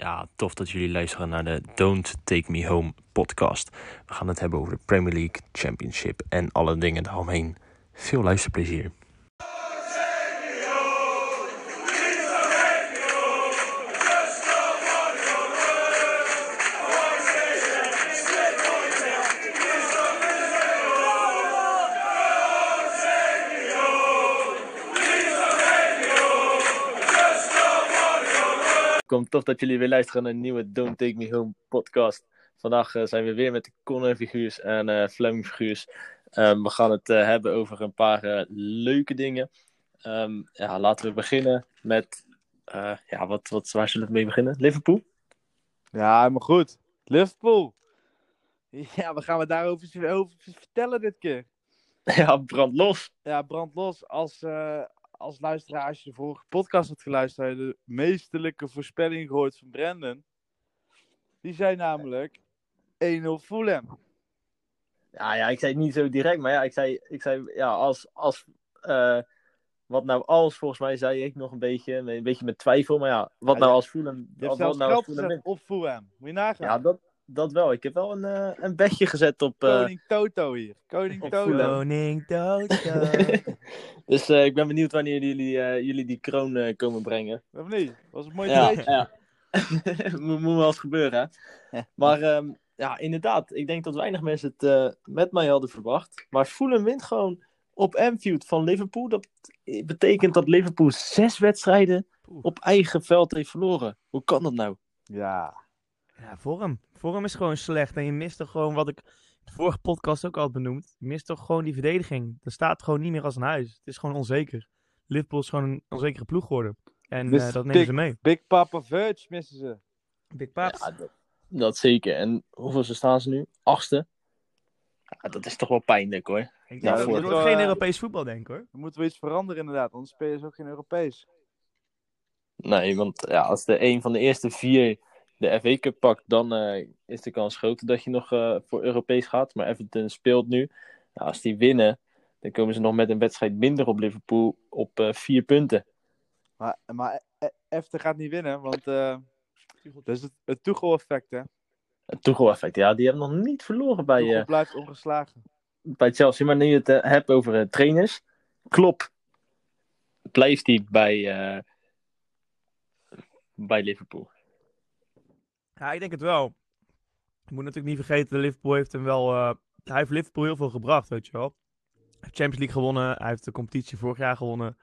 Ja, tof dat jullie luisteren naar de Don't Take Me Home podcast. We gaan het hebben over de Premier League, Championship en alle dingen daaromheen. Veel luisterplezier. Welkom, tof dat jullie weer luisteren naar een nieuwe Don't Take Me Home podcast. Vandaag uh, zijn we weer met de Conor figuurs en uh, Fleming figuurs. Um, we gaan het uh, hebben over een paar leuke dingen. Um, ja, laten we beginnen met, ja, wat, wat, waar zullen we mee beginnen? Liverpool? Ja, maar goed. Liverpool. Ja, wat gaan we daarover over vertellen dit keer? Ja, brand los. Ja, brand los. Als, als luisteraar, als je de vorige podcast had geluisterd, de meesterlijke voorspelling gehoord van Brandon. Die zei namelijk 1-0 Fulham. Ja, ja, ik zei het niet zo direct, maar ja, ik zei, ik zei ja, als, als uh, wat nou als, volgens mij zei ik nog een beetje, een beetje met twijfel, maar ja, wat ja, nou als Fulham... Je hebt wat, zelfs nou geld gezet op Fulham, moet je nagaan. Ja, dat, dat wel. Ik heb wel een, uh, een bedje gezet op... Uh, Koning Toto hier. Koning Toto. Koning Toto. dus uh, ik ben benieuwd wanneer jullie, jullie die kroon komen brengen. Of niet? Was het mooi ja, ja. moet, moet wel eens gebeuren, hè? Maar um, ja, inderdaad. Ik denk dat weinig mensen het met mij hadden verwacht. Maar Fulham wint gewoon op Anfield van Liverpool. Dat betekent dat Liverpool zes wedstrijden op eigen veld heeft verloren. Hoe kan dat nou? Ja, ja, vorm. Vorm is gewoon slecht. En je mist toch gewoon wat ik de vorige podcast ook al had benoemd. Je mist toch gewoon die verdediging. Er staat gewoon niet meer als een huis. Het is gewoon onzeker. Liverpool is gewoon een onzekere ploeg geworden. En uh, dat nemen big, ze mee. Big Papa Verge missen ze. Big Paps. Ja, dat, dat, zeker. En hoeveel staan ze nu? Achtste? Ja, dat is toch wel pijnlijk hoor. Ik denk ja, dat het wordt geen Europees voetbal, denk ik hoor. Dan moeten we iets veranderen inderdaad, anders spelen ze ook geen Europees. Nee, want ja, als de een van de eerste vier de FA Cup pakt, dan uh, is de kans groter dat je nog uh, voor Europees gaat. Maar Everton speelt nu. Nou, als die winnen, dan komen ze nog met een wedstrijd minder op Liverpool op uh, vier punten. Maar, maar Everton gaat niet winnen, want dat is het, het Tuchel-effect, hè? Het Tuchel-effect, ja. Die hebben nog niet verloren bij... Tuchel blijft ongeslagen. Bij Chelsea. Maar nu je het hebt over trainers. Klopp blijft hij bij, bij Liverpool. Ja, ik denk het wel. Je moet natuurlijk niet vergeten, Liverpool heeft hem wel... Uh, hij heeft Liverpool heel veel gebracht, weet je wel. Hij heeft Champions League gewonnen. Hij heeft de competitie vorig jaar gewonnen.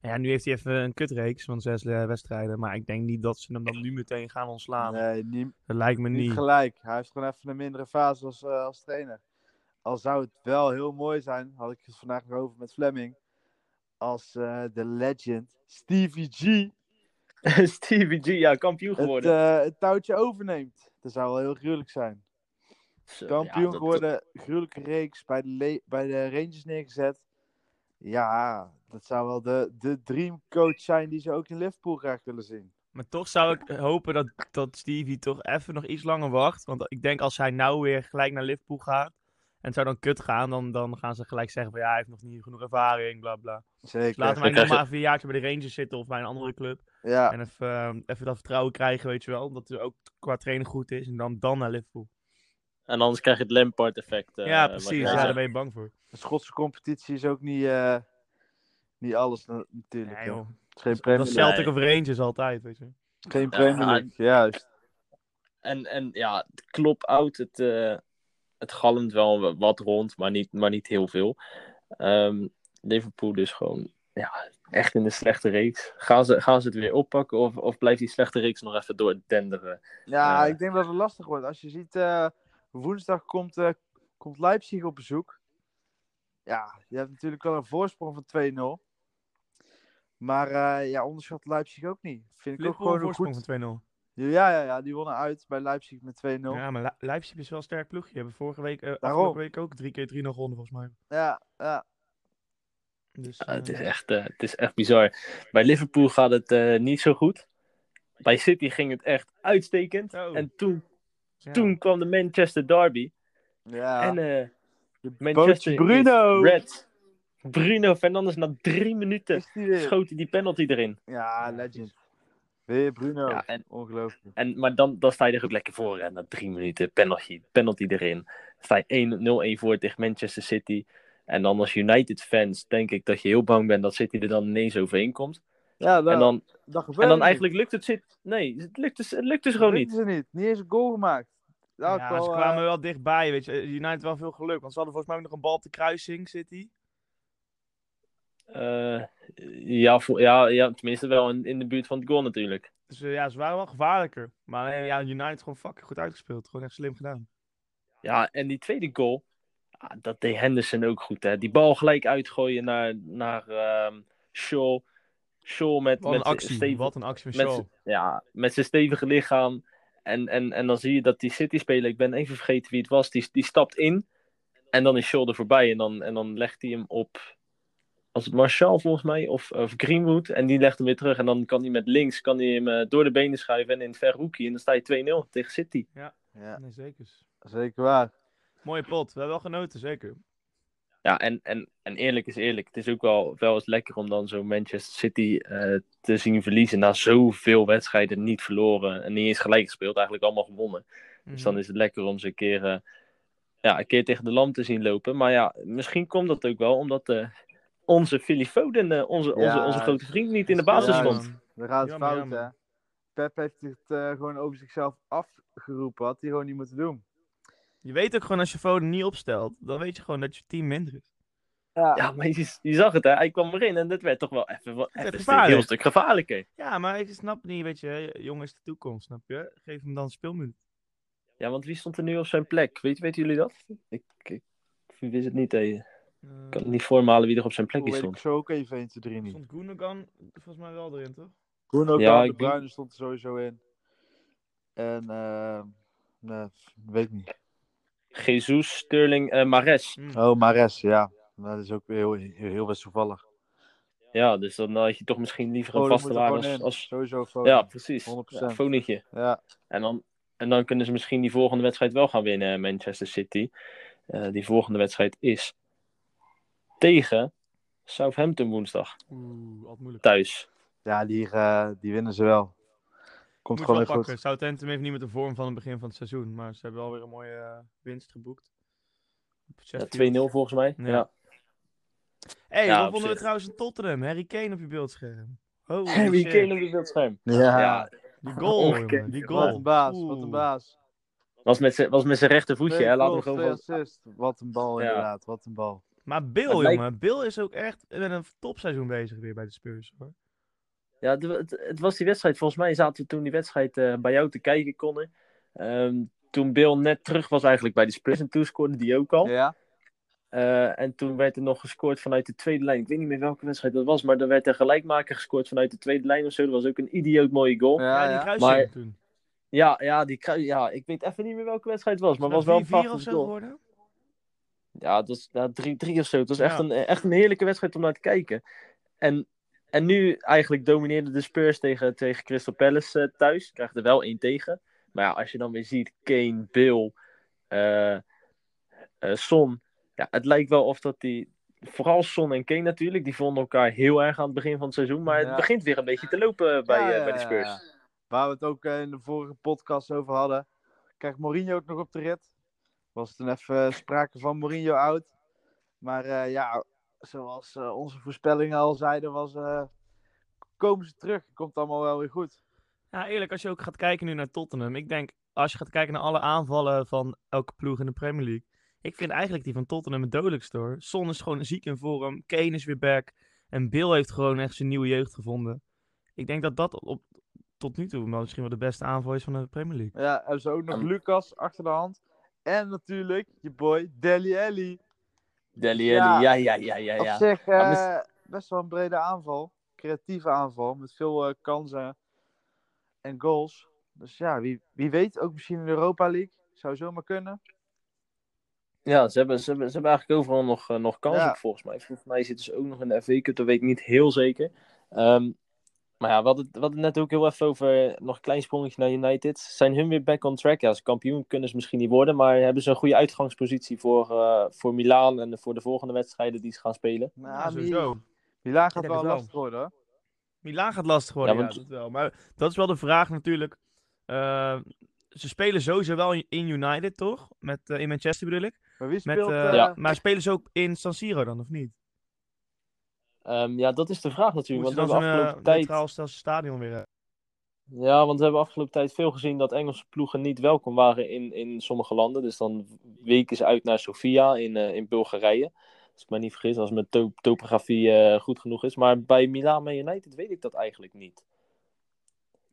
En ja, nu heeft hij even een kutreeks van zes wedstrijden. Maar ik denk niet dat ze hem dan nu meteen gaan ontslaan. Nee, niet, dat lijkt me niet. niet gelijk. Hij heeft gewoon even een mindere fase als, uh, als trainer. Al zou het wel heel mooi zijn, had ik het vandaag nog over met Fleming. Als de legend Stevie G Stevie G, ja, kampioen geworden. Het, uh, het, touwtje overneemt. Dat zou wel heel gruwelijk zijn. Zo, kampioen ja, dat, geworden, gruwelijke reeks bij de, bij de Rangers neergezet. Ja, dat zou wel de, de dreamcoach zijn die ze ook in Liverpool graag willen zien. Maar toch zou ik hopen dat, dat Stevie toch even nog iets langer wacht. Want ik denk als hij nou weer gelijk naar Liverpool gaat, en het zou dan kut gaan, dan, dan gaan ze gelijk zeggen van ja, hij heeft nog niet genoeg ervaring, bla bla. Zeker. Dus laten wij nog maar even een jaartje bij de Rangers zitten of bij een andere club. Ja. En even, uh, even dat vertrouwen krijgen, weet je wel. Dat er ook qua trainen goed is. En dan, dan naar Liverpool. En anders krijg je het Lampard effect. Uh, ja, precies. Ja, daar ben je bang voor. De Schotse competitie is ook niet, uh, niet alles natuurlijk. Nee, joh. Het is geen Premier League. Celtic of Rangers altijd, weet je. Geen Premier League, ja, juist. En, en ja, klop out het het galmt wel wat rond, maar niet, maar niet heel veel. Um, Liverpool dus gewoon ja, echt in de slechte reeks. Gaan ze, gaan ze het weer oppakken of, of blijft die slechte reeks nog even doordenderen? Ja, uh, ik denk dat het lastig wordt. Als je ziet, uh, woensdag komt, uh, komt Leipzig op bezoek. Ja, je hebt natuurlijk wel een voorsprong van 2-0. Maar ja, onderschat Leipzig ook niet. Vind ik ook gewoon een voorsprong goed... van 2-0. Ja, ja, ja, die wonnen uit bij Leipzig met 2-0. Ja, maar Le Leipzig is wel een sterk ploegje. Die hebben vorige week, uh, afgelopen week ook drie keer 3-0 gewonnen, volgens mij. Ja, ja. Dus, uh... het, is echt, uh, het is echt bizar. Bij Liverpool gaat het niet zo goed. Bij City ging het echt uitstekend. Oh. En toen, ja. toen kwam de Manchester Derby. Ja. En Manchester Bruno. Red. Bruno Fernandes na drie minuten schoot hij die penalty erin. Ja, legend. Weer Bruno. Ja, en, Ongelooflijk. En, maar dan, dan sta je er ook lekker voor. Hè, na drie minuten, penalty, penalty erin. Sta je 1-0-1 voor tegen Manchester City. En dan als United-fans denk ik dat je heel bang bent dat City er dan ineens overheen komt. Ja, en dan, en dan eigenlijk lukt het zit. Nee, het lukt dus, het lukt dus gewoon niet. Ze niet. Niet eens een goal gemaakt. Ja, ze kwamen uh... wel dichtbij, weet je. United wel veel geluk. Want ze hadden volgens mij ook nog een bal op de kruising, City. Uh, ja, voor, ja, ja, tenminste wel in, in de buurt van het goal natuurlijk. Dus uh, ja, ze waren wel gevaarlijker. Maar ja, United gewoon fucking goed uitgespeeld. Gewoon echt slim gedaan. Ja, en die tweede goal, dat deed Henderson ook goed. Hè? Die bal gelijk uitgooien naar, naar um, Shaw. Shaw met, Wat met een actie. Stevige, Wat een actie van Shaw. ja, met zijn stevige lichaam. En, en, en dan zie je dat die City-speler, ik ben even vergeten wie het was, die, die stapt in. En dan is Shaw er voorbij. En dan, en dan legt hij hem op als het Marshall volgens mij, of, of Greenwood. En die legt hem weer terug. En dan kan hij met links kan hij hem uh, door de benen schuiven en in het ver hoekje. En dan sta je 2-0 tegen City. Ja, ja. Nee, zeker. Zeker waar. Mooie pot. We hebben wel genoten, zeker. Ja, en, en, en eerlijk is eerlijk. Het is ook wel, wel eens lekker om dan zo Manchester City uh, te zien verliezen. Na zoveel wedstrijden niet verloren. En niet eens gelijk gespeeld. Eigenlijk allemaal gewonnen. Dus mhm. dan is het lekker om ze een keer... Uh, ja, een keer tegen de lamp te zien lopen. Maar ja, misschien komt dat ook wel omdat uh, onze Philly Foden, uh, onze, onze, onze grote vriend, niet in de basis stond. We gaat het fout, hè. Pep heeft het uh, gewoon over zichzelf afgeroepen. Had hij gewoon niet moeten doen. Je weet ook gewoon als je Foden niet opstelt, dan weet je gewoon dat je team minder is. Ja, ja maar je, je, zag het, hè. Hij kwam erin en dat werd toch wel even, even een heel stuk gevaarlijker. Ja, maar ik snap niet, weet je, jongen is de toekomst, snap je? Geef hem dan speelmunt. Ja, want wie stond er nu op zijn plek? Weet, weten jullie dat? Ik, ik, ik wist het niet, hè. Ik kan het niet voormalen wie er op zijn plekje stond. Ik zo ook even 1, 2, 3 niet. Stond Gundogan volgens mij wel erin, toch? Gundogan, ja, de Bruyne stond er sowieso in. En, uh, nee, weet ik niet. Jesus, Sterling, uh, Mares. Mm. Oh, Mares, ja. Dat is ook heel, heel, heel best toevallig. Ja, dus dan had je toch misschien liever een vaste waarde als, als... Sowieso Ja, precies. 100%. Ja, Fonetje. Ja. En dan, en dan kunnen ze misschien die volgende wedstrijd wel gaan winnen, Manchester City. Uh, die volgende wedstrijd is tegen Southampton woensdag. Oeh, wat moeilijk. Thuis. Ja, die, uh, die winnen ze wel. Komt Moet gewoon wel goed. Southampton heeft niet met de vorm van het begin van het seizoen, maar ze hebben wel weer een mooie uh, winst geboekt. Ja, 2-0 volgens mij. Ja. hey, ja, vonden we trouwens een Tottenham? Harry Kane op je beeldscherm. Holy Harry shit. Kane op je beeldscherm. Ja. ja. Die goal, jongen. Die goal. Wat een baas, Oeh. wat een baas. Was met zijn rechtervoetje, hè? Laten we gewoon... assist. Wat een bal, inderdaad. Wat een bal. Maar Bill, jongen. Bill is ook echt met een topseizoen bezig weer bij de Spurs, hoor. Ja, het, het, was die wedstrijd. Volgens mij zaten we toen die wedstrijd uh, bij jou te kijken konden. Um, toen Bill net terug was eigenlijk bij de Spurs. En toen scoorde die ook al. Ja. Uh, en toen werd er nog gescoord vanuit de tweede lijn. Ik weet niet meer welke wedstrijd dat was. Maar er werd een gelijkmaker gescoord vanuit de tweede lijn of zo. Dat was ook een idioot mooie goal. Ja, die kruising maar, toen. Ja, ja, die kruis, ja, ik weet even niet meer welke wedstrijd het was. Maar het was wel een prachtig goal. Geworden? Ja, dat was ja, 3-3 of zo. Het was echt, een, echt een heerlijke wedstrijd om naar te kijken. En, en nu eigenlijk domineerde de Spurs tegen, tegen Crystal Palace uh, thuis. Krijgt er wel één tegen. Maar ja, als je dan weer ziet Kane, Bill, uh, uh, Son. Ja, het lijkt wel of dat die... Vooral Son en Kane natuurlijk. Die vonden elkaar heel erg aan het begin van het seizoen. Maar het begint weer een beetje te lopen bij, ja, bij de Spurs. Waar we het ook in de vorige podcast over hadden. Krijgt Mourinho ook nog op de rit? was toen even sprake van Mourinho oud. Maar ja, zoals uh, onze voorspellingen al zeiden, was, uh, komen ze terug. Komt allemaal wel weer goed. Ja, eerlijk, als je ook gaat kijken nu naar Tottenham. Ik denk, als je gaat kijken naar alle aanvallen van elke ploeg in de Premier League. Ik vind eigenlijk die van Tottenham het dodelijkste hoor. Son is gewoon ziek in vorm. Kane is weer back. En Bill heeft gewoon echt zijn nieuwe jeugd gevonden. Ik denk dat dat op, tot nu toe misschien wel de beste aanval is van de Premier League. Ja, ze ook nog Lucas achter de hand. En natuurlijk je boy Deli Alli. Deli ja, ja, ja, ja, ja. Op zich uh, best wel een brede aanval. Creatieve aanval met veel uh, kansen en goals. Dus ja, wie, wie weet ook misschien in de Europa League. Zou zomaar kunnen. Ja, ze hebben, ze hebben, ze hebben eigenlijk overal nog, uh, nog kansen ja. volgens mij. Volgens mij zitten ze ook nog in de FA Cup, dat weet ik niet heel zeker. Um, maar ja, we hadden, we hadden net ook heel even over nog een klein sprongetje naar United. Zijn hun weer back on track? Ja, als kampioen kunnen ze misschien niet worden, maar hebben ze een goede uitgangspositie voor, uh, voor Milaan en voor de volgende wedstrijden die ze gaan spelen? Nou, ja, sowieso. Milaan gaat wel lastig worden hoor. Milaan gaat lastig worden, ja, dat wel. Maar dat is wel de vraag natuurlijk. Uh, ze spelen sowieso wel in United, toch? Met, uh, in Manchester bedoel ik. Maar wie speelt... Met, uh, ja. Maar spelen ze ook in San Siro dan, of niet? Um, ja, dat is de vraag natuurlijk. want we hebben afgelopen tijd... neutraal stadion weer... Ja, want we hebben afgelopen tijd veel gezien dat Engelse ploegen niet welkom waren in, in sommige landen. Dus dan weken ze uit naar Sofia in, uh, in Bulgarije. Als ik me niet vergis, als mijn to topografie uh, goed genoeg is. Maar bij Milan en United weet ik dat eigenlijk niet.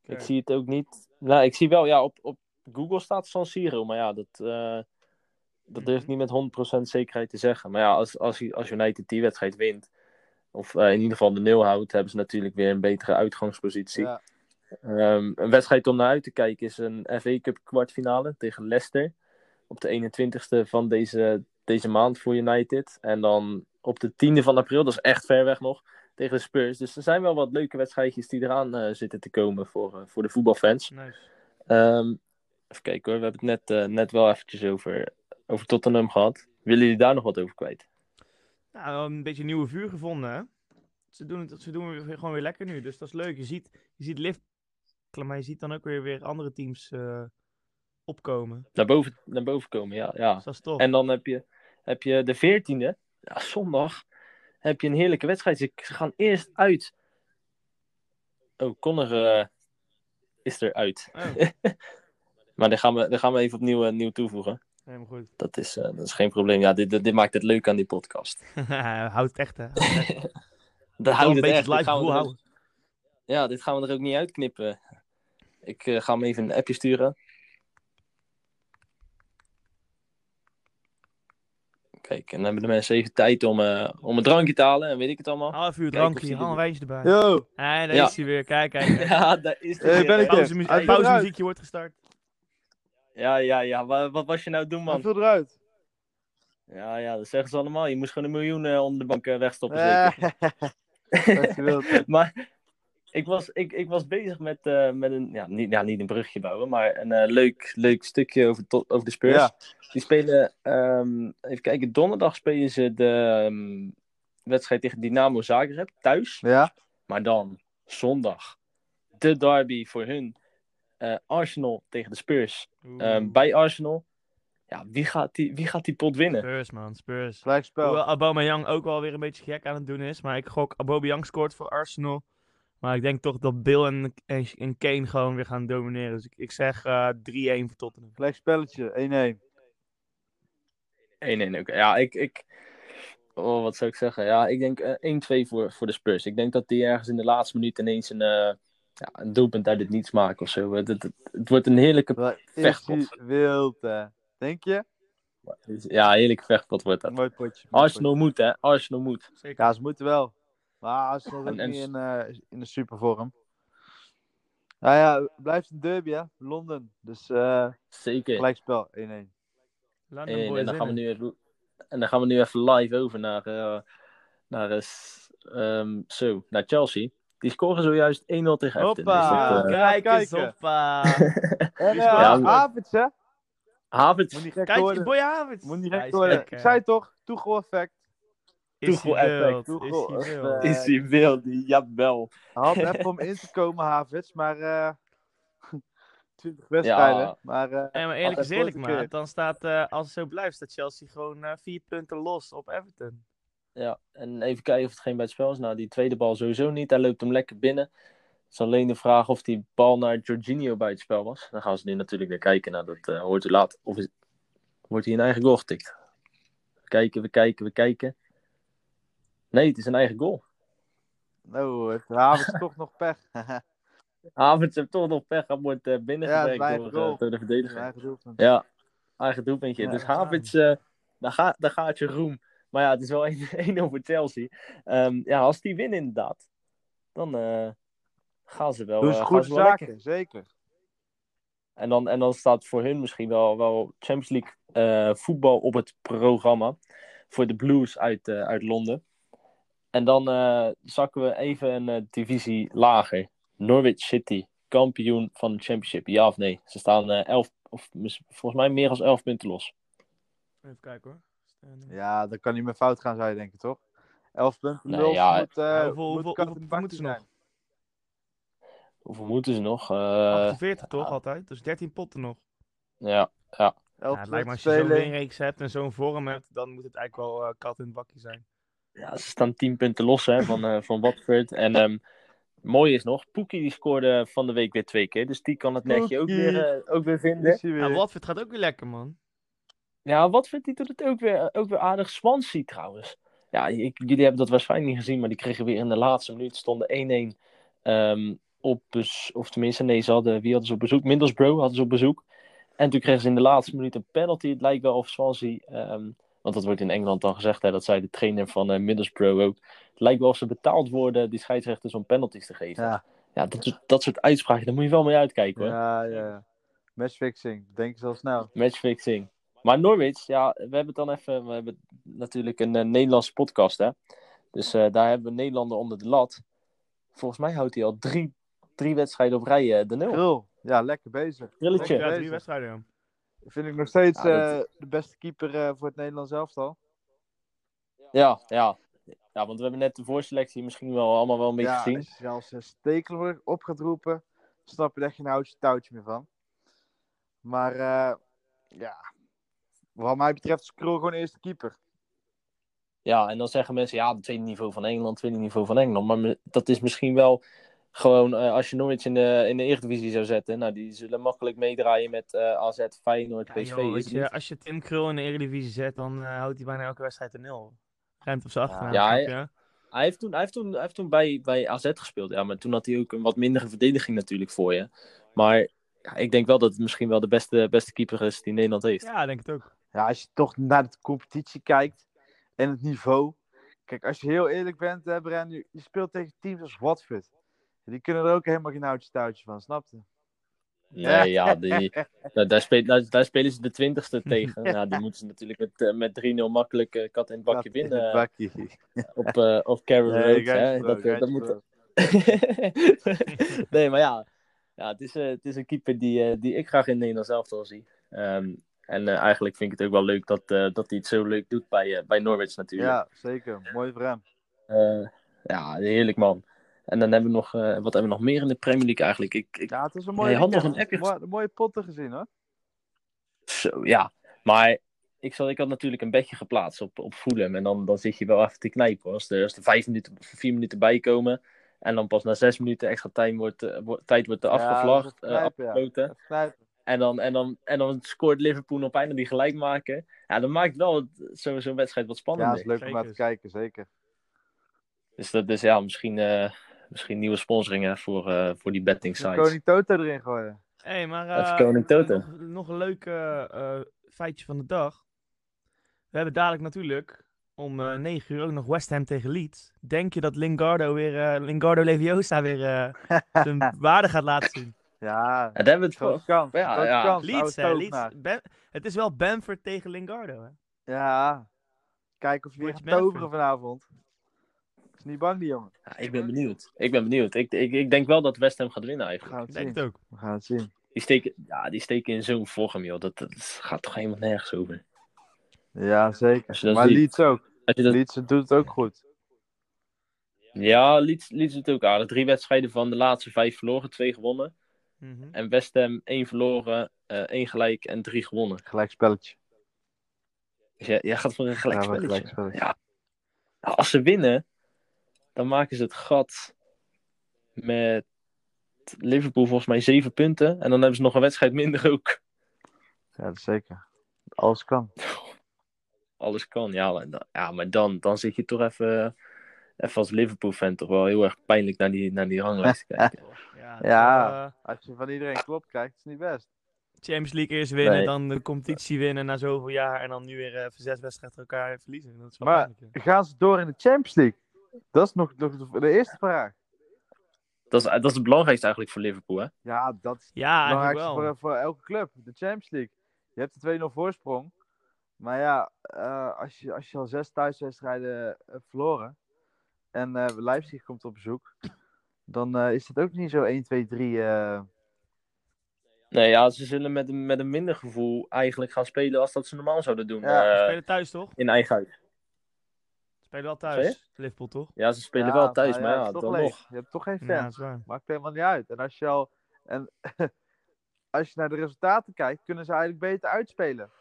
Okay. Ik zie het ook niet. Nou, ik zie wel, ja, op, op Google staat San Siro. Maar ja, dat, uh, dat durf ik mhm. niet met 100% zekerheid te zeggen. Maar ja, als, als, als United die wedstrijd wint, of in ieder geval de nul houdt, hebben ze natuurlijk weer een betere uitgangspositie. Ja. Um, een wedstrijd om naar uit te kijken is een FA Cup kwartfinale tegen Leicester. Op de 21ste van deze, deze maand voor United. En dan op de 10e van april, dat is echt ver weg nog, tegen de Spurs. Dus er zijn wel wat leuke wedstrijdjes die eraan uh, zitten te komen voor, uh, voor de voetbalfans. Nice. Um, even kijken hoor, we hebben het net, net wel eventjes over, over Tottenham gehad. Willen jullie daar nog wat over kwijt? Nou, een beetje nieuwe vuur gevonden hè. Ze doen het ze doen het gewoon weer lekker nu, dus dat is leuk. Je ziet, je ziet Lift maar je ziet dan ook weer, weer andere teams uh, opkomen. Naar boven, naar boven komen, ja. ja. Dus dat is tof. En dan heb je, heb je de 14e, ja, zondag, heb je een heerlijke wedstrijd. Ze gaan eerst uit. Oh, Connor uh, is eruit. Oh. maar dan gaan, we, gaan we even opnieuw uh, nieuw toevoegen. Helemaal goed. Dat is, uh, dat is geen probleem. Ja, dit, dit, dit, maakt het leuk aan die podcast. Houd het echt, hè? dat houdt het echt. Live houden. Ja, dit gaan we er ook niet uitknippen. Ik uh, ga hem even een appje sturen. Kijk, en dan hebben de mensen even tijd om, uh, om een drankje te halen en weet ik het allemaal. Half uur drankje, haal een wijntje erbij. Yo! En daar ja. is hij weer, kijk, kijk. ja, daar is hij hey, ben ik Pauzemuziek, pauzemuziekje wordt gestart. Ja, ja, ja. Wat, wat was je nou doen, man? Hoeveel eruit? Ja, ja, dat zeggen ze allemaal. Je moest gewoon een miljoen uh, onder de bank uh, wegstoppen, zeker. maar ik was, ik, ik was bezig met, uh, met een, ja niet, ja, niet een brugje bouwen, maar een leuk, leuk stukje over, over de Spurs. Ja. Die spelen, um, even kijken, donderdag spelen ze de um, wedstrijd tegen Dynamo Zagreb thuis. Ja. Maar dan zondag de derby voor hun. Uh, Arsenal tegen de Spurs. Um, bij Arsenal. Ja, wie gaat, die, wie gaat die pot winnen? Spurs, man. Spurs. Gelijkspel. Hoewel Aubameyang ook wel weer een beetje gek aan het doen is. Maar ik gok Aubameyang scoort voor Arsenal. Maar ik denk toch dat Bill en, en, Kane gewoon weer gaan domineren. Dus ik, ik zeg uh, 3-1 voor Tottenham. Gelijk spelletje, 1-1. 1-1, oké. Ja, ik, ik... Oh, wat zou ik zeggen? Ja, ik denk uh, 1-2 voor, voor de Spurs. Ik denk dat die ergens in de laatste minuut ineens een, uh, ja, een doelpunt uit het niets maken of zo. Het, het, het, het wordt een heerlijke vechtpot. Wild, hè? Denk je? Ja, heerlijke vechtpot wordt dat. Mooi potje. Mooi Arsenal potje. moet, hè? Arsenal moet. Zeker. Ja, ze moeten wel. Maar Arsenal is niet in, uh, in de supervorm. Nou ja, het blijft een derby, hè? Londen. Dus uh, Zeker. gelijkspel, 1-1. En, en, dan gaan we nu even, en dan gaan we nu even live over naar, uh, naar, um, zo, naar Chelsea. Die scoren zojuist 1-0 tegen Everton. Hoppa, dus kijk eens, hoppa. en uh, ja, Havertz, hè? Havertz. Moet niet gek Kijk, worden. boy Havertz. Moet niet gek worden. Ik zei toch, hij wild? Is hij wild? Is hij wild? Jawel. Had even om in te komen, Havertz, maar... Uh, 20 wedstrijden. Ja. Maar, uh, maar eerlijk is eerlijk, man. Dan staat, uh, als het zo blijft, staat Chelsea gewoon uh, vier punten los op Everton. Ja, en even kijken of het geen bij het spel is. Nou, die tweede bal sowieso niet. Hij loopt hem lekker binnen. Het is alleen de vraag of die bal naar Jorginho bij het spel was. Dan gaan ze nu natuurlijk naar kijken. Nou, dat hoort u laat. Of is, wordt hij een eigen goal getikt? We kijken, we kijken, we kijken. Nee, het is een eigen goal. Nou, het Havertz toch nog pech. Havertz heeft toch nog pech. Hij wordt uh, binnengewerkt ja, door, uh, door, de verdediger. Eigen. Ja, eigen doelpuntje. Ja, dus Havertz, uh, daar, gaat, daar gaat je roem. Maar ja, het is wel 1 over Chelsea. Um, ja, als die winnen inderdaad, dan gaan ze wel, Doen ze goede zaken, lekker. zeker. En dan, en dan staat voor hun misschien wel, wel Champions League voetbal op het programma. Voor de Blues uit, uit Londen. En dan uh, zakken we even een uh, divisie lager. Norwich City, kampioen van de Championship. Ja of nee? Ze staan uh, elf, of volgens mij meer dan 11 punten los. Even kijken hoor. Ja, dat kan niet meer fout gaan, zou je denken, toch? 11 punten nee, ja, moet, hoeveel, moet hoeveel, hoeveel moeten ze nog? Hoeveel moeten ze nog? 48 toch altijd? Dus 13 potten nog. Ja, ja. ja het lijkt me als je zo'n winreeks hebt en zo'n vorm hebt, dan moet het eigenlijk wel kat in het bakje zijn. Ja, ze staan 10 punten los hè, van, van Watford. En um, mooi is nog, Poekie die scoorde van de week weer twee keer. Dus die kan het netje ook weer, ook weer vinden. Weer. Ja, Watford gaat ook weer lekker, man. Ja, Watford die doet het ook weer, ook weer aardig. Swansea trouwens. Ja, ik, jullie hebben dat waarschijnlijk niet gezien, maar die kregen weer in de laatste minuut stonden 1-1 um, op of tenminste, nee, ze hadden, wie hadden ze op bezoek? Middlesbrough hadden ze op bezoek. En toen kregen ze in de laatste minuut een penalty. Het lijkt wel of Swansea, um, want dat wordt in Engeland dan gezegd, hè, dat zei de trainer van uh, Middlesbrough ook. Het lijkt wel of ze betaald worden, die scheidsrechters, om penalties te geven. Ja, ja dat, dat soort uitspraken, daar moet je wel mee uitkijken hoor. Ja, ja. Matchfixing, denk je zo snel. Matchfixing. Maar Norwich, ja, we hebben dan even, we hebben natuurlijk een, een Nederlandse podcast, hè. Dus uh, daar hebben we Nederlander onder de lat. Volgens mij houdt hij al drie, drie wedstrijden op rij uh, de nul. Ja, lekker bezig. Grilletje. Ja, drie wedstrijden, ja. Vind ik nog steeds ja, dat... uh, de beste keeper voor het Nederlands elftal. Ja, ja. Ja, want we hebben net de voorselectie misschien wel allemaal wel een beetje ja, gezien. Als je als Stekeler op gaat roepen, snap je er echt geen houtje touwtje meer van. Maar ja, wat mij betreft is Krul gewoon eerste keeper. Ja, en dan zeggen mensen, ja, het tweede niveau van Engeland, tweede niveau van Engeland. Maar dat is misschien wel gewoon, uh, als je Norwich in de, in de Eredivisie zou zetten, nou, die zullen makkelijk meedraaien met uh, AZ, Feyenoord, ja, PSV. Je, als je Tim Krul in de Eredivisie zet, dan uh, houdt hij bijna elke wedstrijd een nul. Ruimt op zijn achternaam. Ja, hij, hij, heeft toen, hij heeft toen, hij heeft toen bij, bij AZ gespeeld. Ja, maar toen had hij ook een wat mindere verdediging natuurlijk voor je. Maar ja, ik denk wel dat het misschien wel de beste, beste keeper is die Nederland heeft. Ja, denk het ook. Ja, als je toch naar de competitie kijkt en het niveau. Kijk, als je heel eerlijk bent, hè, Bren, je speelt tegen teams als Watford. Die kunnen er ook helemaal geen houtje touwtje van, snap je? Nee, ja, die, daar, spelen, daar, daar, spelen ze de twintigste tegen. Ja, die moeten ze natuurlijk met, uh, met 3-0 makkelijk uh, kat in het bakje winnen. bakje. op, uh, op Carroll nee, Road. Dat, dat moet... nee, maar ja, ja het, is, het is een keeper die, die ik graag in Nederland zelf al zie. Um, en uh, eigenlijk vind ik het ook wel leuk dat, uh, dat hij het zo leuk doet bij, uh, bij Norwich natuurlijk. Ja, zeker. Mooi voor hem. ja, heerlijk man. En dan hebben we nog, wat hebben we nog meer in de Premier League eigenlijk? Ik, ik... Ja, het is een mooie, had nog een mooie, mooie potten gezien hoor. Zo, ja. Maar ik, zal, ik had natuurlijk een bedje geplaatst op, op Fulham. En dan, dan zit je wel even te knijpen. Als er, als er vijf minuten, vier minuten bij komen. En dan pas na zes minuten extra tijd wordt, tijd wordt er afgevlacht. Ja, afgesloten. En dan, en, dan, en dan scoort Liverpool op einde die gelijk maken. Ja, dan maakt wel zo'n zo wedstrijd wat spannender. Ja, het is leuk om naar te kijken, zeker. Dus dat is ja, misschien, uh, misschien nieuwe sponsoringen voor, uh, voor die betting sites. Koning Toto erin gooien. Hé, hey, maar uh, Koning Toto. Nog, nog, een leuk feitje van de dag. We hebben dadelijk natuurlijk om 9 uur ook nog West Ham tegen Leeds. Denk je dat Lingardo weer, Lingardo Leviosa weer zijn waarde gaat laten zien? Ja, daar hebben we het voor. Kans. Ja, ja. Kans. Leeds, hè, Leeds. Ben, het is wel Bamford tegen Lingardo, hè? Ja. Kijk of je weer gaat toveren vanavond. Is niet bang, die jongen. Ja, ik ben benieuwd. Ik ben benieuwd. Ik, ik, ik denk wel dat West Ham gaat winnen eigenlijk. ik denk het ook. We gaan het zien. Die steken, ja, die steken in zo'n vorm, joh. Dat, dat gaat toch helemaal nergens over. Ja, zeker. Maar ziet. Leeds ook. Dat... Leeds doet het ook goed. Ja, Leeds, Leeds doet het ook aardig. Drie wedstrijden van de laatste vijf verloren, twee gewonnen. Mm -hmm. En West Ham één verloren, uh, één gelijk en drie gewonnen. Gelijk spelletje. Dus jij, jij gaat voor een gelijk ja, spelletje. Ja. Nou, als ze winnen, dan maken ze het gat met Liverpool volgens mij zeven punten. En dan hebben ze nog een wedstrijd minder ook. Ja, dat zeker. Alles kan. Alles kan, ja. Ja, maar dan, dan zit je toch even even als Liverpool-fan toch wel heel erg pijnlijk naar die, naar die ranglijst te kijken. ja, ja uh, als je van iedereen klopt kijkt, is het niet best. Champions League eerst winnen, nee. dan de competitie winnen na zoveel jaar en dan nu weer even zes wedstrijden elkaar verliezen. Dat is wel maar pijnlijk, gaan ze door in de Champions League? Dat is nog, nog de eerste vraag. Dat is, dat is het belangrijkste eigenlijk voor Liverpool, hè? Ja, dat is ja, het belangrijkste voor, voor elke club. De Champions League. Je hebt de 2-0 voorsprong. Maar ja, uh, als, je, als je al zes thuiswedstrijden hebt verloren en uh, Leipzig komt op bezoek, dan uh, is het ook niet zo 1, 2, 3. Uh... Nee, ja, ze zullen met, een, met een minder gevoel eigenlijk gaan spelen als dat ze normaal zouden doen. Ja, ze spelen thuis toch? In eigen huis. Spelen wel thuis, Liverpool toch? Ja, ze spelen wel thuis, maar ja, dan nog. Je hebt toch geen fans. Ja, Maakt helemaal niet uit. En als je al... En als je naar de resultaten kijkt, kunnen ze eigenlijk beter uitspelen.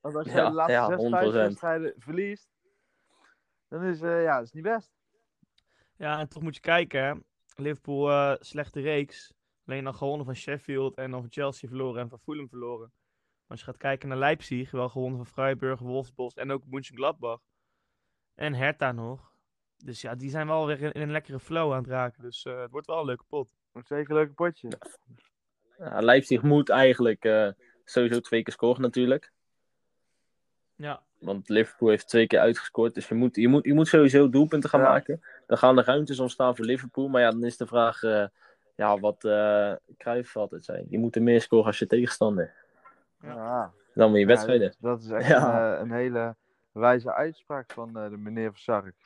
Want als je de laatste ja, zes wedstrijden verliest, dan is, uh, ja, dat is niet best. Ja, en toch moet je kijken, Liverpool uh, slechte reeks. Alleen dan gewonnen van Sheffield en dan van Chelsea verloren en van Fulham verloren. Maar als je gaat kijken naar Leipzig, wel gewonnen van Freiburg, Wolfsburg en ook Mönchengladbach. En Hertha nog. Dus ja, die zijn wel weer in, een lekkere flow aan het raken. Dus uh, het wordt wel een leuke pot. Zeker een leuke potje. Ja, Leipzig moet eigenlijk uh, sowieso twee keer scoren natuurlijk. Ja. Want Liverpool heeft twee keer uitgescoord. Dus je moet, je moet, je moet sowieso doelpunten gaan maken. Dan gaan de ruimtes ontstaan voor Liverpool. Maar ja, dan is de vraag uh, ja, wat uh, Cruijff altijd zei. Je moet er meer scoren als je tegenstander. Ja. Dan moet je wedstrijden. dat, is echt een, een, hele wijze uitspraak van de meneer van Sark.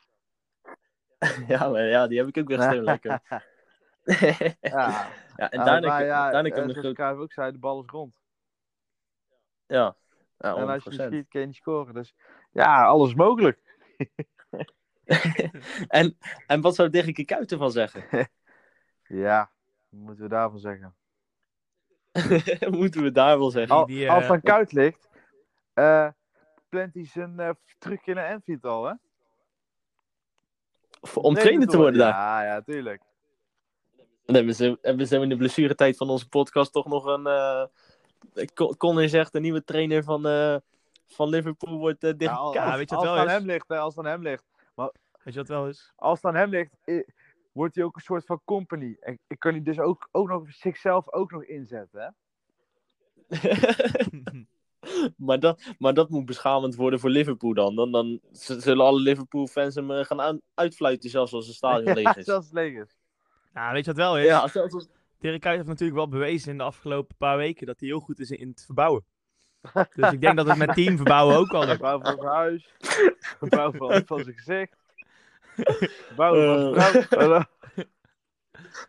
ja, maar ja, die heb ik ook weer steun lekker. ja. ja, en daarna, ja, daarna kan ik ook... ook zei, de bal is rond. Ja. Ja en als je schiet, kun je niet scoren. Dus ja, alles is mogelijk. en, en wat zou Dirk Kuyt ervan zeggen? ja, wat moeten we daarvan zeggen? moeten we daar wel zeggen? Al, die, uh... Als het Kuit ligt, uh, plant hij zijn uh, terug naar Enfield al, hè? Om trainer te worden daar? Ja, ja, tuurlijk. Dan hebben ze, hebben ze in de blessuretijd van onze podcast toch nog een... Conor zegt, de nieuwe trainer van, uh, van Liverpool wordt uh, ja, ja, weet je het wel aan hem ligt, hè, als het aan hem ligt. Maar, weet je wat wel is? Als het aan hem ligt, wordt hij ook een soort van company. En ik kan hij dus ook, ook nog zichzelf ook nog inzetten, hè? maar, dat, maar dat moet beschamend worden voor Liverpool dan. Dan, dan zullen alle Liverpool-fans hem gaan aan, uitfluiten, zelfs als het stadion leeg is. zelfs leeg is. Ja, weet je wat wel is? Ja, zelfs als... Dirk Kuyt heeft natuurlijk wel bewezen in de afgelopen paar weken dat hij heel goed is in het verbouwen. Dus ik denk dat het met team verbouwen ook al Verbouwen van zijn huis. Verbouwen van, van zijn gezicht. Verbouwen van zijn vrouw.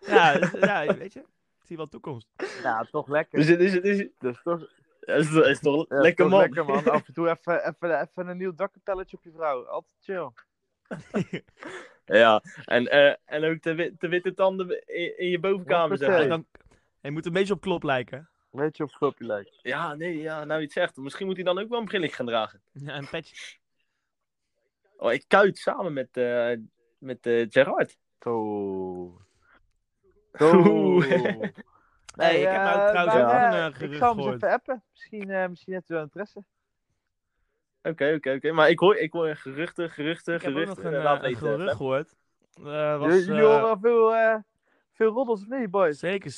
ja, dus, ja, weet je. Ik zie wel toekomst. Ja, toch lekker. Dus, is, is, is, dus toch... Is, is toch ja, lekker, toch man. lekker man. Af en toe even, even, even een nieuw dakkapelletje op je vrouw. Altijd chill. ja, en, uh, en ook de, de witte tanden in, in je bovenkamer. Zeg. Dan, hij moet een beetje op klop lijken. Een beetje op klopje lijken. Ja, nee, ja, nou iets zegt. Misschien moet hij dan ook wel een brilletje gaan dragen. Ja, een petje. Oh, ik kuit samen met, uh, met uh, Gerard. Oh. Oh. Nee, ik heb nou trouwens ook een uh, Ik zal hem eens even appen. Misschien, uh, misschien heeft u wel interesse. Oké, oké, oké. Maar ik hoor, ik hoor geruchten, geruchten, ik geruchten. Ik heb ook nog een, uh, een gerucht gehoord. Uh, was, Jullie horen veel, veel roddels of niet, boys? Zeker.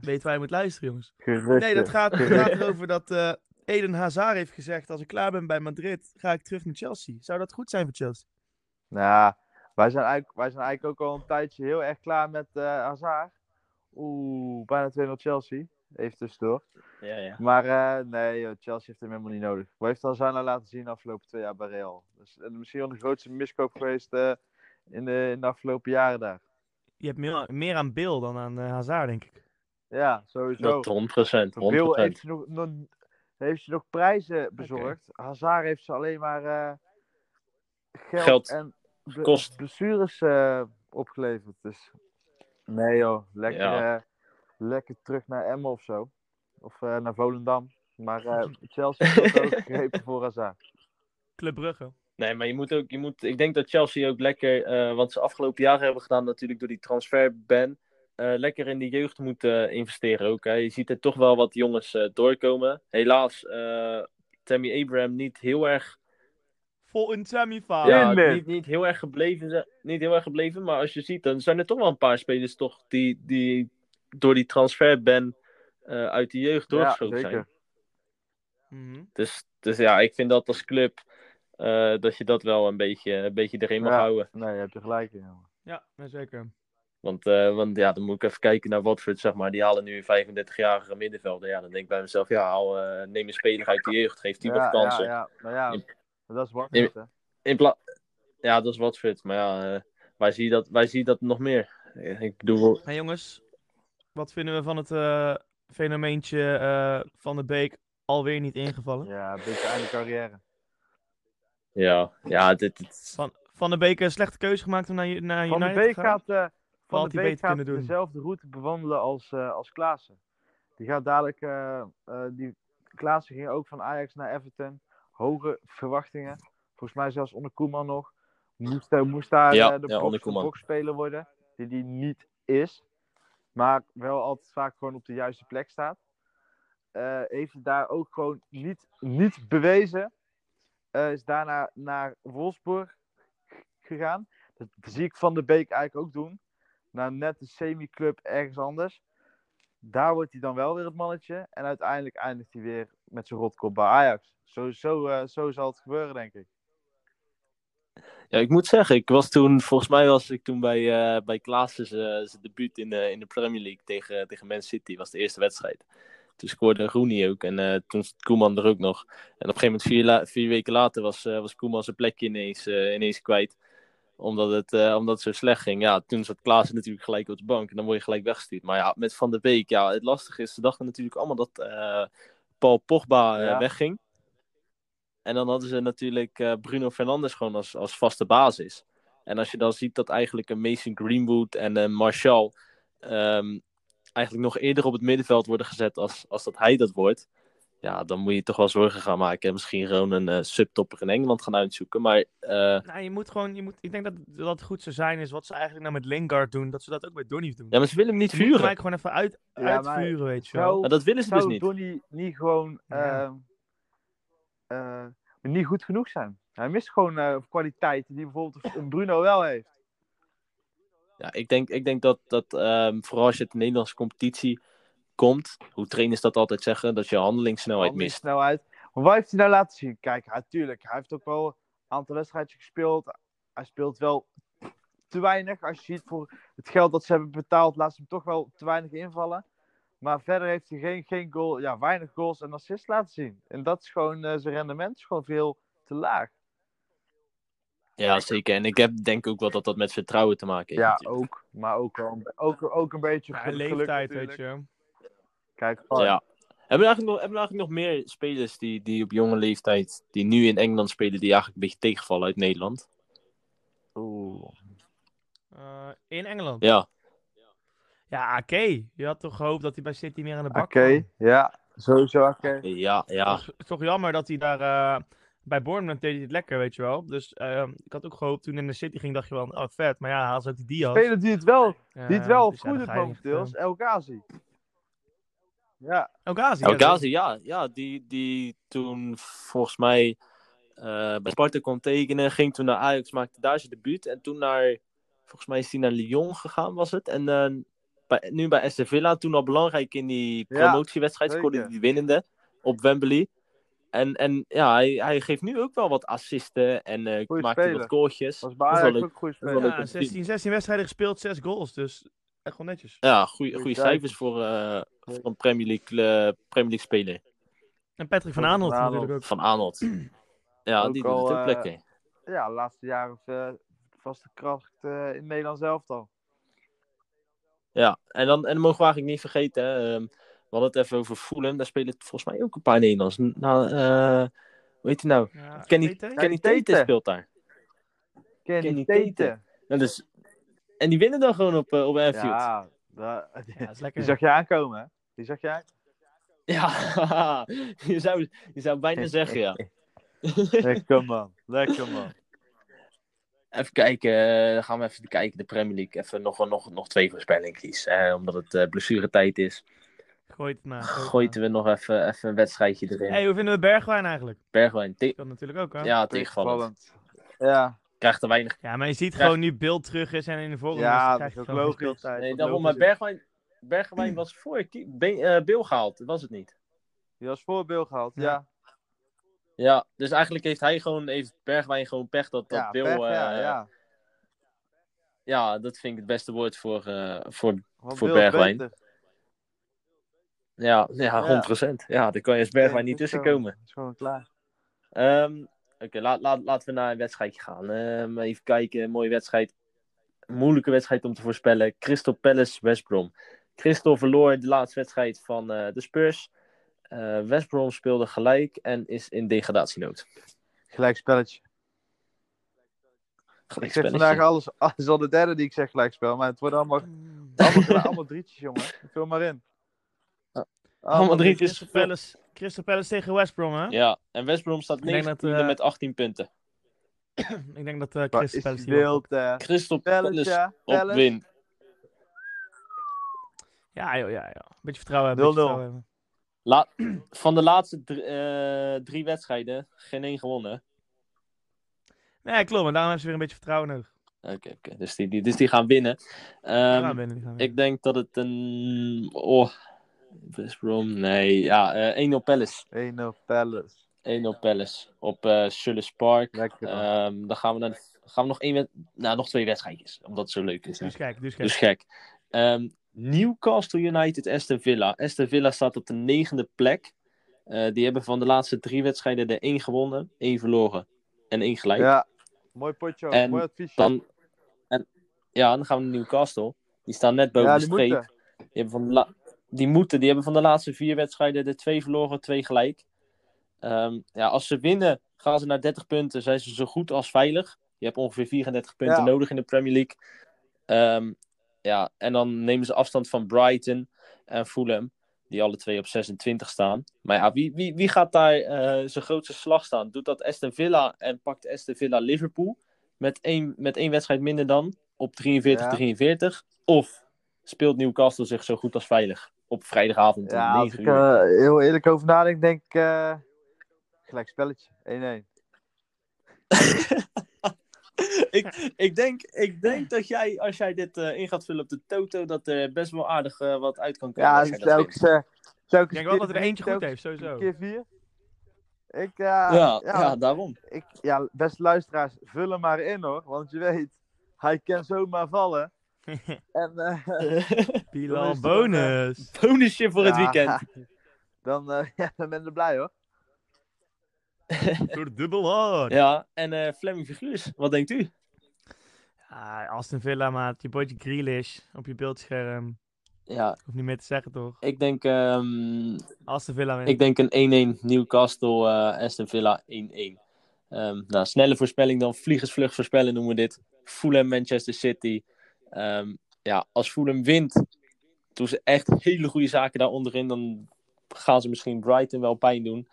Weet waar je moet luisteren, jongens. Geruchten. Nee, dat gaat, dat gaat erover dat Eden Hazard heeft gezegd... als ik klaar ben bij Madrid, ga ik terug naar Chelsea. Zou dat goed zijn voor Chelsea? Nou, wij zijn, eigenlijk, wij zijn eigenlijk ook al een tijdje heel erg klaar met uh, Hazard. Oeh, bijna 2-0 Chelsea. Even tussendoor. Ja, ja. Maar uh, nee, Chelsea heeft hem helemaal niet nodig. Wat heeft Hazard nou laten zien de afgelopen twee jaar bij Real? Dus, uh, misschien wel de grootste miskoop geweest in, de, in de afgelopen jaren daar. Je hebt meer, meer aan Bill dan aan Hazard, denk ik. Ja, sowieso. Dat 100%. 100%. Bill heeft nog, nog, heeft je nog prijzen bezorgd. Okay. Hazard heeft ze alleen maar geld, geld. en kost. blessures uh, opgeleverd. Dus nee joh, lekker, ja. Uh, lekker terug naar Emmen of zo. Of uh, naar Volendam. Maar Chelsea heeft ook gegrepen voor Hazard. Club Brugge. Nee, maar je moet ook, je moet, ik denk dat Chelsea ook lekker, wat ze afgelopen jaren hebben gedaan, natuurlijk door die transferban, lekker in de jeugd moet investeren ook. Hè. Je ziet er toch wel wat jongens doorkomen. Helaas, Tammy Abraham niet heel erg vol een semifinal. Ja, niet, niet, heel erg gebleven, niet heel erg gebleven, maar als je ziet, dan zijn er toch wel een paar spelers toch die, die door die transferban uh, uit de jeugd doorgeschoten ja, zijn. Mm dus, dus ja, ik vind dat als club uh, dat je dat wel een beetje, een beetje erin mag ja, houden. Nee, je hebt je gelijk in. Ja, zeker. Want, uh, want ja, dan moet ik even kijken naar Watford, zeg maar. Die halen nu 35-jarige middenvelder. Ja, dan denk ik bij mezelf, ja, al, neem een speler uit de jeugd, geef die wat kansen. Ja, ja. Nou ja, dat is Watford, in, in pla Ja, dat is Watford. Maar ja, uh, wij, zien dat, wij zien dat nog meer. Ik bedoel... Hey jongens, wat vinden we van het uh, fenomeentje uh, Van de Beek alweer niet ingevallen? Ja, een beetje einde carrière. Ja, ja dit, Van, van de Beek een slechte keuze gemaakt om naar, naar Van United de Beek te gaan? gaat, eh, van de Beek gaat dezelfde route bewandelen als, eh als Klaassen. Die gaat dadelijk, eh, eh, die Klaassen ging ook van Ajax naar Everton. Hoge verwachtingen. Volgens mij zelfs onder Koeman nog. Moest, daar- moest daar Ja, eh, de ja, boxspeler worden. Die die niet is. Maar wel altijd vaak gewoon op de juiste plek staat. Eh, heeft daar ook gewoon niet, niet bewezen. Eh, is daarna naar Wolfsburg gegaan. Dat zie ik Van de Beek eigenlijk ook doen. Naar net een semi-club ergens anders. Daar wordt hij dan wel weer het mannetje. En uiteindelijk eindigt hij weer met zijn rotkop bij Ajax. Zo, zo, eh, zo zal het gebeuren, denk ik. Ja, ik moet zeggen, ik was toen, volgens mij was ik toen bij, uh, bij Klaassen zijn zijn debuut in de, in de Premier League tegen, tegen Man City, was de eerste wedstrijd. Toen scoorde Rooney ook en uh, toen Koeman er ook nog. En op een gegeven moment, vier, la vier weken later, was, uh, was Koeman zijn plekje ineens, ineens kwijt. Omdat het, omdat het zo slecht ging. Ja, toen zat Klaassen natuurlijk gelijk op de bank en dan word je gelijk weggestuurd. Maar ja, met Van der Beek, ja, het lastige is, ze dachten natuurlijk allemaal dat Paul Pogba Ja. wegging. En dan hadden ze natuurlijk uh, Bruno Fernandes gewoon als, als vaste basis. En als je dan ziet dat eigenlijk een Mason Greenwood en een Martial um, eigenlijk nog eerder op het middenveld worden gezet als, als dat hij dat wordt. Ja, dan moet je toch wel zorgen gaan maken. En misschien gewoon een uh, subtopper in Engeland gaan uitzoeken. Maar, uh... nou, je moet gewoon, je moet, ik denk dat dat het goed zou zijn is wat ze eigenlijk nou met Lingard doen. Dat ze dat ook bij Donny doen. Ja, maar ze willen hem niet Ze vuren. moeten gewoon even uit, Ja, uitvuren, maar weet je wel. zou- Maar dat willen ze dus Zou niet. Donny niet gewoon Ja. Ehm, eh, niet goed genoeg zijn? Hij mist gewoon eh, kwaliteiten die bijvoorbeeld een Bruno wel heeft. Ja, ik denk, ik denk dat, dat um, vooral als je uit de Nederlandse competitie komt, hoe trainers dat altijd zeggen, dat je handelingssnelheid mist. Snelheid. Maar wat heeft hij nou laten zien? Kijk, natuurlijk. Hij heeft ook wel een aantal wedstrijdjes gespeeld. Hij speelt wel te weinig. Als je ziet voor het geld dat ze hebben betaald, laat ze hem toch wel te weinig invallen. Maar verder heeft hij geen, geen goal, ja, weinig goals en assists laten zien. En dat is gewoon, eh, zijn rendement is gewoon veel te laag. Ja, zeker. En ik heb, denk ook wel dat dat met vertrouwen te maken heeft. Ja, natuurlijk. ook. Maar ook, wel, een- ook, ook een beetje Ja, geluk leeftijd, natuurlijk. weet je. Kijk, van, Ja. Hebben we, eigenlijk nog, hebben we eigenlijk nog meer spelers die, die op jonge leeftijd, die nu in Engeland spelen, die eigenlijk een beetje tegenvallen uit Nederland? Oeh. Eh, in Engeland. Ja, Ja, oké. Je had toch gehoopt dat hij bij City meer aan de bak Oké, kwam? ja. Sowieso oké. ja, ja. Het is toch jammer dat hij daar eh, bij Bournemouth deed hij het lekker, weet je wel. Dus eh, ik had ook gehoopt toen in de City ging, dacht je wel, oh vet. Maar ja, haal ze ook die Diaz. Speler die het wel, die het wel dus ja, goed doet momenteel is El Ghazi. Ja, El Ghazi. El ja, Ghazi, ja, ja die, die toen volgens mij eh, bij Sparta kon tekenen, ging toen naar Ajax, maakte daar zijn debuut. En toen naar, volgens mij is hij naar Lyon gegaan, was het. En eh, bij, nu bij Aston Villa, toen al belangrijk in die Ja, promotiewedstrijd, scoorde die winnende op Wembley. En, en ja, hij, hij geeft nu ook wel wat assisten en eh Goeie maakt wat was bij Dat ook. Ja, 16, 16 wedstrijden gespeeld, 6 goals. Dus echt wel netjes. Ja, goede cijfers voor, eh, voor een Premier League, eh, Premier League speler. En Patrick van Van Aanholt Aanholt. natuurlijk ook. Van Arnold. Ja, Ook die doet het ook eh, lekker. Ja, de laatste jaren uh, vaste kracht uh, in Nederland zelf al. Ja, en dan, en dan mogen we eigenlijk niet vergeten, hè, um, we hadden het even over Fulham, daar spelen volgens mij ook een paar Nederlands. Nou, uh, hoe heet hij nou? Ja, Kenny? Kenny Tete speelt daar. Kenny, Kenny Tete. Tete. Nou, dus, en die winnen dan gewoon op, uh, op Anfield. Ja, dat, Ja, dat is lekker. die zag je aankomen, hè? Die zag je aankomen. Ja, je zou, je zou bijna zeggen, ja. Lekker man, lekker man. Even kijken, uh, gaan we even kijken, de Premier League. Even nog, nog, nog twee voorspellingjes, eh, omdat het uh, blessuretijd is. Gooit het maar. Gooiten we nog even, even een wedstrijdje erin. Hey, hoe vinden we Bergwijn eigenlijk? Bergwijn, te- Dat natuurlijk ook, hè? ja, tegenvallend. Ja, Krijgt er weinig. Ja, maar je ziet gewoon nu beeld terug is en in de volgende ja krijg dat je is ook logisch. speeltijd. Nee, daarom, maar. Bergwijn, Bergwijn was voor Ki- Be- eh, Bill gehaald, was het niet? Die was voorbeeld gehaald, Ja. ja. Ja, dus eigenlijk heeft hij gewoon, heeft Bergwijn gewoon pech dat, dat Ja, Bill... pech, eh, ja, ja. ja, dat vind ik het beste woord voor, eh, voor Want voor Bill Bergwijn. beter. ja, ja, 100%. Ja, daar kan je als Bergwijn niet tussenkomen. zo. is gewoon klaar. Ehm Oké, laat, laat, laten we naar een wedstrijdje gaan. Ehm, even kijken, mooie wedstrijd. Moeilijke wedstrijd om te voorspellen. Crystal Palace, West Brom. Crystal verloor de laatste wedstrijd van eh, de Spurs. Eh, West Brom speelde gelijk en is in degradatienood. Gelijk spelletje. Ik zeg vandaag alles, alles al de derde die ik zeg gelijkspel, maar het worden allemaal, allemaal, allemaal drietjes, jongen. Vul maar in. allemaal drietjes. Crystal Palace, Crystal Palace tegen West Brom, hè? Ja, en West Brom staat 19 uh... met 18 punten. ik denk dat uh, Crystal Palace... Wild, uh, Crystal Palace, Palace op win. Ja, joh, ja, ja. Beetje vertrouwen hebben. 0-0. La van de laatste drie, uh, drie wedstrijden geen één gewonnen. Nee, klopt. Maar daarom hebben ze weer een beetje vertrouwen nodig. Oké, okay, okay. dus, die, die, dus die gaan winnen. Um, gaan winnen, die gaan winnen. Ik denk dat het een... Oh, West Brom, nee. Ja, uh, 1-0 Palace. 1-0 Palace. 1-0 Palace op uh, Park. Lekker, um, dan gaan we, naar, gaan we nog, één, nou, nog twee wedstrijdjes, omdat het zo leuk is. Dus gek, dus gek. Dus gek. Um, Newcastle United, Aston Villa. Aston Villa staat op de negende plek. Uh, die hebben van de laatste drie wedstrijden er één gewonnen, één verloren en één gelijk. Ja, mooi potje, en mooi advies. Dan, en, ja, dan gaan we naar Newcastle. Die staan net boven ja, de streep. Moeten. Die, hebben van de la- die moeten, die hebben van de laatste vier wedstrijden er twee verloren, twee gelijk. Um, ja, als ze winnen, gaan ze naar 30 punten, zijn ze zo goed als veilig. Je hebt ongeveer 34 punten ja. nodig in de Premier League. Um, ja, en dan nemen ze afstand van Brighton en Fulham, die alle twee op 26 staan. Maar ja, wie, wie, wie gaat daar uh, zijn grootste slag staan? Doet dat Aston Villa en pakt Aston Villa Liverpool met één, met één wedstrijd minder dan op 43-43? Ja. Of speelt Newcastle zich zo goed als veilig op vrijdagavond ja, als ik uh, heel eerlijk over nadenk, denk ik uh, gelijk spelletje, 1-1. ik, ik, denk, ik denk dat jij, als jij dit uh, in gaat vullen op de Toto, dat er best wel aardig uh, wat uit kan komen. Ja, telkens, uh, ik denk wel dat er eentje goed heeft, sowieso. Keer vier. Ik, ja, ja, ja, daarom. Ik, ja, beste luisteraars, vul hem maar in hoor. Want je weet, hij kan zomaar vallen. en, Pilan bonus. Bonusje voor het weekend. Dan, ja, dan ben je blij hoor. Voor dubbel hard. Ja, en uh, Fleming Figuurs, wat denkt u? Ja, Aston Villa, maat. Je bootje Grealish op je beeldscherm. Ja. Hoef niet meer te zeggen, toch? Ik denk... Um, Aston Villa wint. Ik denk een 1-1 Newcastle, uh, Aston Villa 1-1. Um, ehm, nou, snelle voorspelling dan. Vliegensvlucht voorspellen noemen we dit. Fulham, Manchester City. Um, ja, als Fulham wint, doen ze echt hele goede zaken daar onderin. Dan gaan ze misschien Brighton wel pijn doen.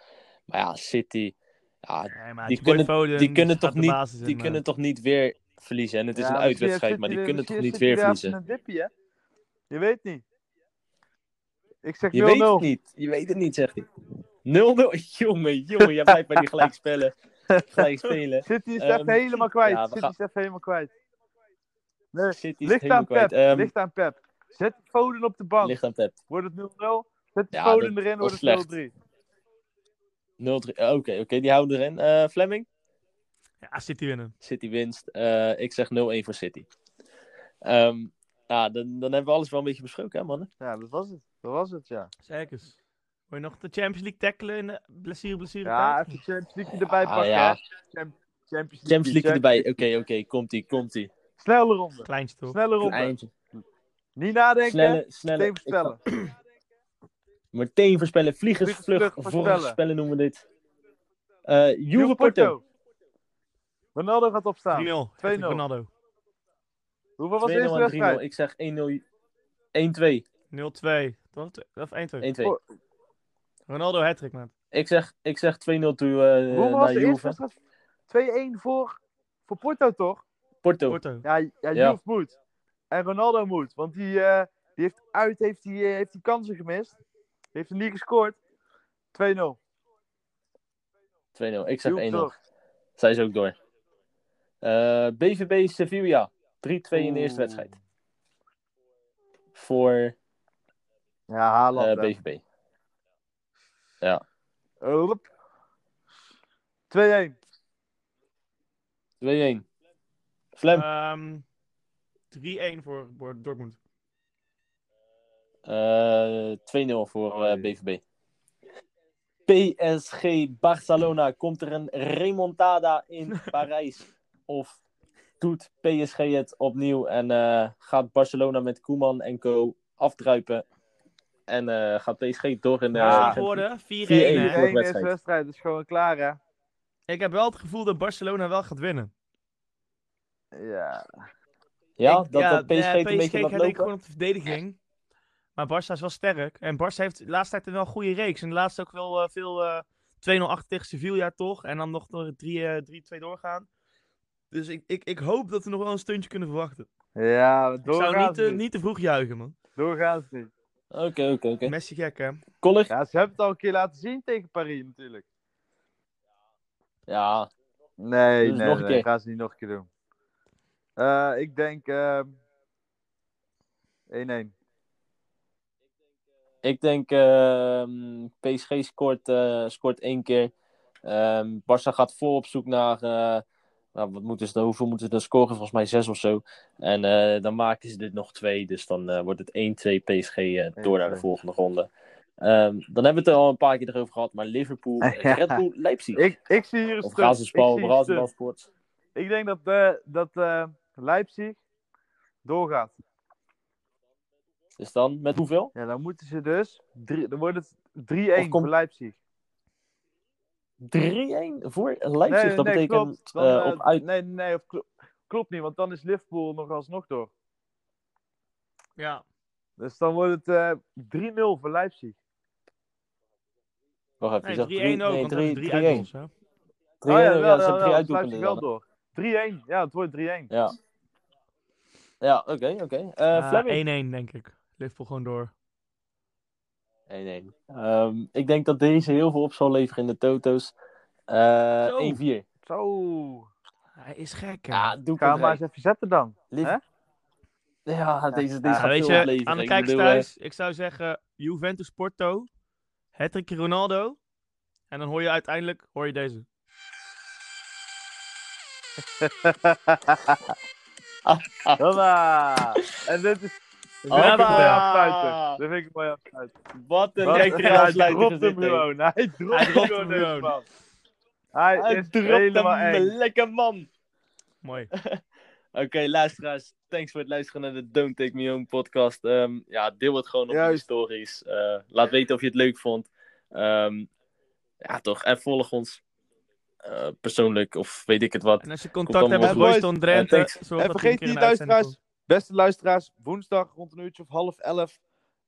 Maar ja, City... Ja, nee, die, kunnen, Foden, die, kunnen, toch niet, basis, die kunnen toch niet weer verliezen. En het is ja, een uitwedstrijd, maar die kunnen toch niet weer verliezen. Een dipje, Je weet niet. Ik zeg 0-0. Je weet het niet. Je weet het niet, zegt hij. 0-0. Jongen, jongen, jij blijft bij die gelijk spelen. gelijk spelen. City is um, even helemaal kwijt. Ja, City gaan... is even helemaal kwijt. Nee, City is ligt aan Pep. Um, ligt aan Pep. Zet Foden op de bank. Ligt aan Pep. Wordt het 0-0? Zet ja, Foden erin, wordt het 0-3. 0-3. Oké, oké, okay, die houden erin. Uh, Fleming? Ja, City winnen. City winst. Uh, ik zeg 0-1 voor City. Um, ja, dan, dan hebben we alles wel een beetje besproken, hè, mannen? Ja, dat was het. Dat was het, ja. Zeker. Wil je nog de Champions League tackelen in de blessure, blessure Ja, even de Champions League erbij ah, pakken, ja. Champions, Champions League, Champions League erbij. Oké, oké, okay, komt-ie, komt-ie. Snelle ronde. Kleintje toch? Snelle ronde. Kleintje. Niet nadenken, snelle, snelle. voorspellen. Meteen voorspellen. Vliegensvlucht, voorspellen noemen we dit. Uh, Juve Porto. Ronaldo gaat opstaan. 3-0. 2-0. Ronaldo. Hoeveel was deze wedstrijd? Ik zeg 1-0. 1-2. 0-2. Of 1-2. 1-2. Ronaldo hat man. Ik zeg, ik zeg 2-0 toe uh, Hoeveel was de eerste wedstrijd? 2-1 voor, voor Porto, toch? Porto. Porto. Ja, ja, ja. Juve moet. En Ronaldo moet. Want die, uh, die heeft uit heeft die, uh, heeft die kansen gemist. Heeft er niet gescoord. 2-0. 2-0. Ik zeg 1-0. Zij is ook door. Uh, eh, BVB Sevilla. 3-2 in de eerste wedstrijd. Voor ja, Haaland, uh, BVB. Ja. 2-1. 2-1. Flem. Um, 3-1 voor, voor Dortmund. Uh, 2-0 voor uh, BVB. PSG Barcelona. Komt er een remontada in Parijs? Of doet PSG het opnieuw en uh, gaat Barcelona met Koeman en co afdruipen? En uh, gaat PSG door in de... Ja, geworden. 4-1 is wedstrijd. wedstrijd. is gewoon klaar, hè? Ik heb wel het gevoel dat Barcelona wel gaat winnen. Ja. Ja, Ik- dat, ja, dat PSG een beetje gaat lopen? gewoon op de verdediging. Maar Barça is wel sterk. En Barça heeft de laatste tijd wel een goede reeks. En de laatste ook wel eh, veel eh 2-0 achter tegen Sevilla toch. En dan nog door 3-2 doorgaan. Dus ik, ik, ik hoop dat we nog wel een stuntje kunnen verwachten. Ja, Ik zou niet, eh, niet te vroeg juichen, man. Doorgaans niet. Oké, oké, oké. Messi gek, hè? Ja, ze hebben het al een keer laten zien tegen Paris natuurlijk. Ja, Nee, Dus nee, nog nee, keer. gaan ze niet nog een keer doen. Eh, ik denk ehm 1-1. Ik denk ehm, PSG scoort, eh, scoort één keer. Ehm Barça gaat vol op zoek naar. eh, nou, wat moeten ze, hoeveel moeten ze dan scoren? Volgens mij zes of zo. En eh, dan maken ze dit nog twee. Dus dan wordt het 1-2 PSG door naar de 1-2. volgende ronde. Ehm, dan hebben we het er al een paar keer over gehad. Maar Liverpool, Ja. Red Bull, Leipzig. Ik, ik zie hier een of Ik denk dat, dat Leipzig doorgaat. Dus dan met hoeveel? Ja, dan moeten ze dus. Drie, dan wordt het 3-1 Of komt- voor Leipzig. 3-1 voor Leipzig. dat betekent klopt. Dan, eh, eh, op uit. Nee, nee, of klo- klopt niet, want dan is Liverpool nog alsnog door. Ja. Dus dan wordt het eh 3-0 voor Leipzig. Wacht even, Nee, je 3-1 zegt ook, nee, want dat is 3 3-1. uitgoals, hè? 3-1, Oh ja, ze hebben drie wel, uitdoelpunten wel dan. door. 3-1, ja, het wordt 3-1. Ja. Ja, oké, oké. Eh, Ah, Fleming? 1-1, denk ik. Liverpool gewoon door. 1-1. Ehm, ik denk dat deze heel veel op zal leveren in de toto's. Eh Zo. 1-4. Zo. Hij is gek, hè? Ja, doe Ga hem maar eens even zetten dan. Lief- hè? Ja, deze, deze Ja, gaat weet veel je, opleveren. aan de Ik kijkers bedoel, eh, thuis, ik zou zeggen Juventus Porto, Hattrick Ronaldo. En dan hoor je uiteindelijk hoor je deze. Hoppa. En dit is... Hoppa. vind ik een mooie afsluiter. Dit vind ik een mooie afsluiter. Wat een lekkere Hij afsluiter dropt hem gewoon. Hij dropt Hij hem dropt gewoon. Hij, Hij is helemaal hem, eng. lekker man. Mooi. Oké, luisteraars, thanks voor het luisteren naar de Don't Take Me Home podcast. Ehm, ja, deel het gewoon op je stories. Eh, laat weten of je het leuk vond. Ehm, ja, toch. En volg ons eh, persoonlijk of weet ik het wat. En als je contact hebt met. Royston Eh, Drenthe, En dat vergeet hij niet, luisteraars, beste luisteraars, woensdag rond een uurtje of half elf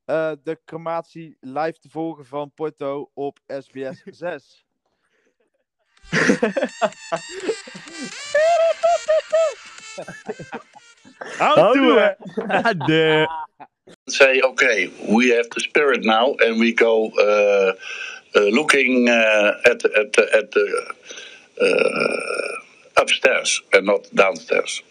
eh, de crematie live te volgen van Porto op SBS 6. Houdoe, hè. komt. De... say, okay, we have the spirit now, and we go uh, uh, looking uh, at the, at the, at the uh, upstairs and not downstairs.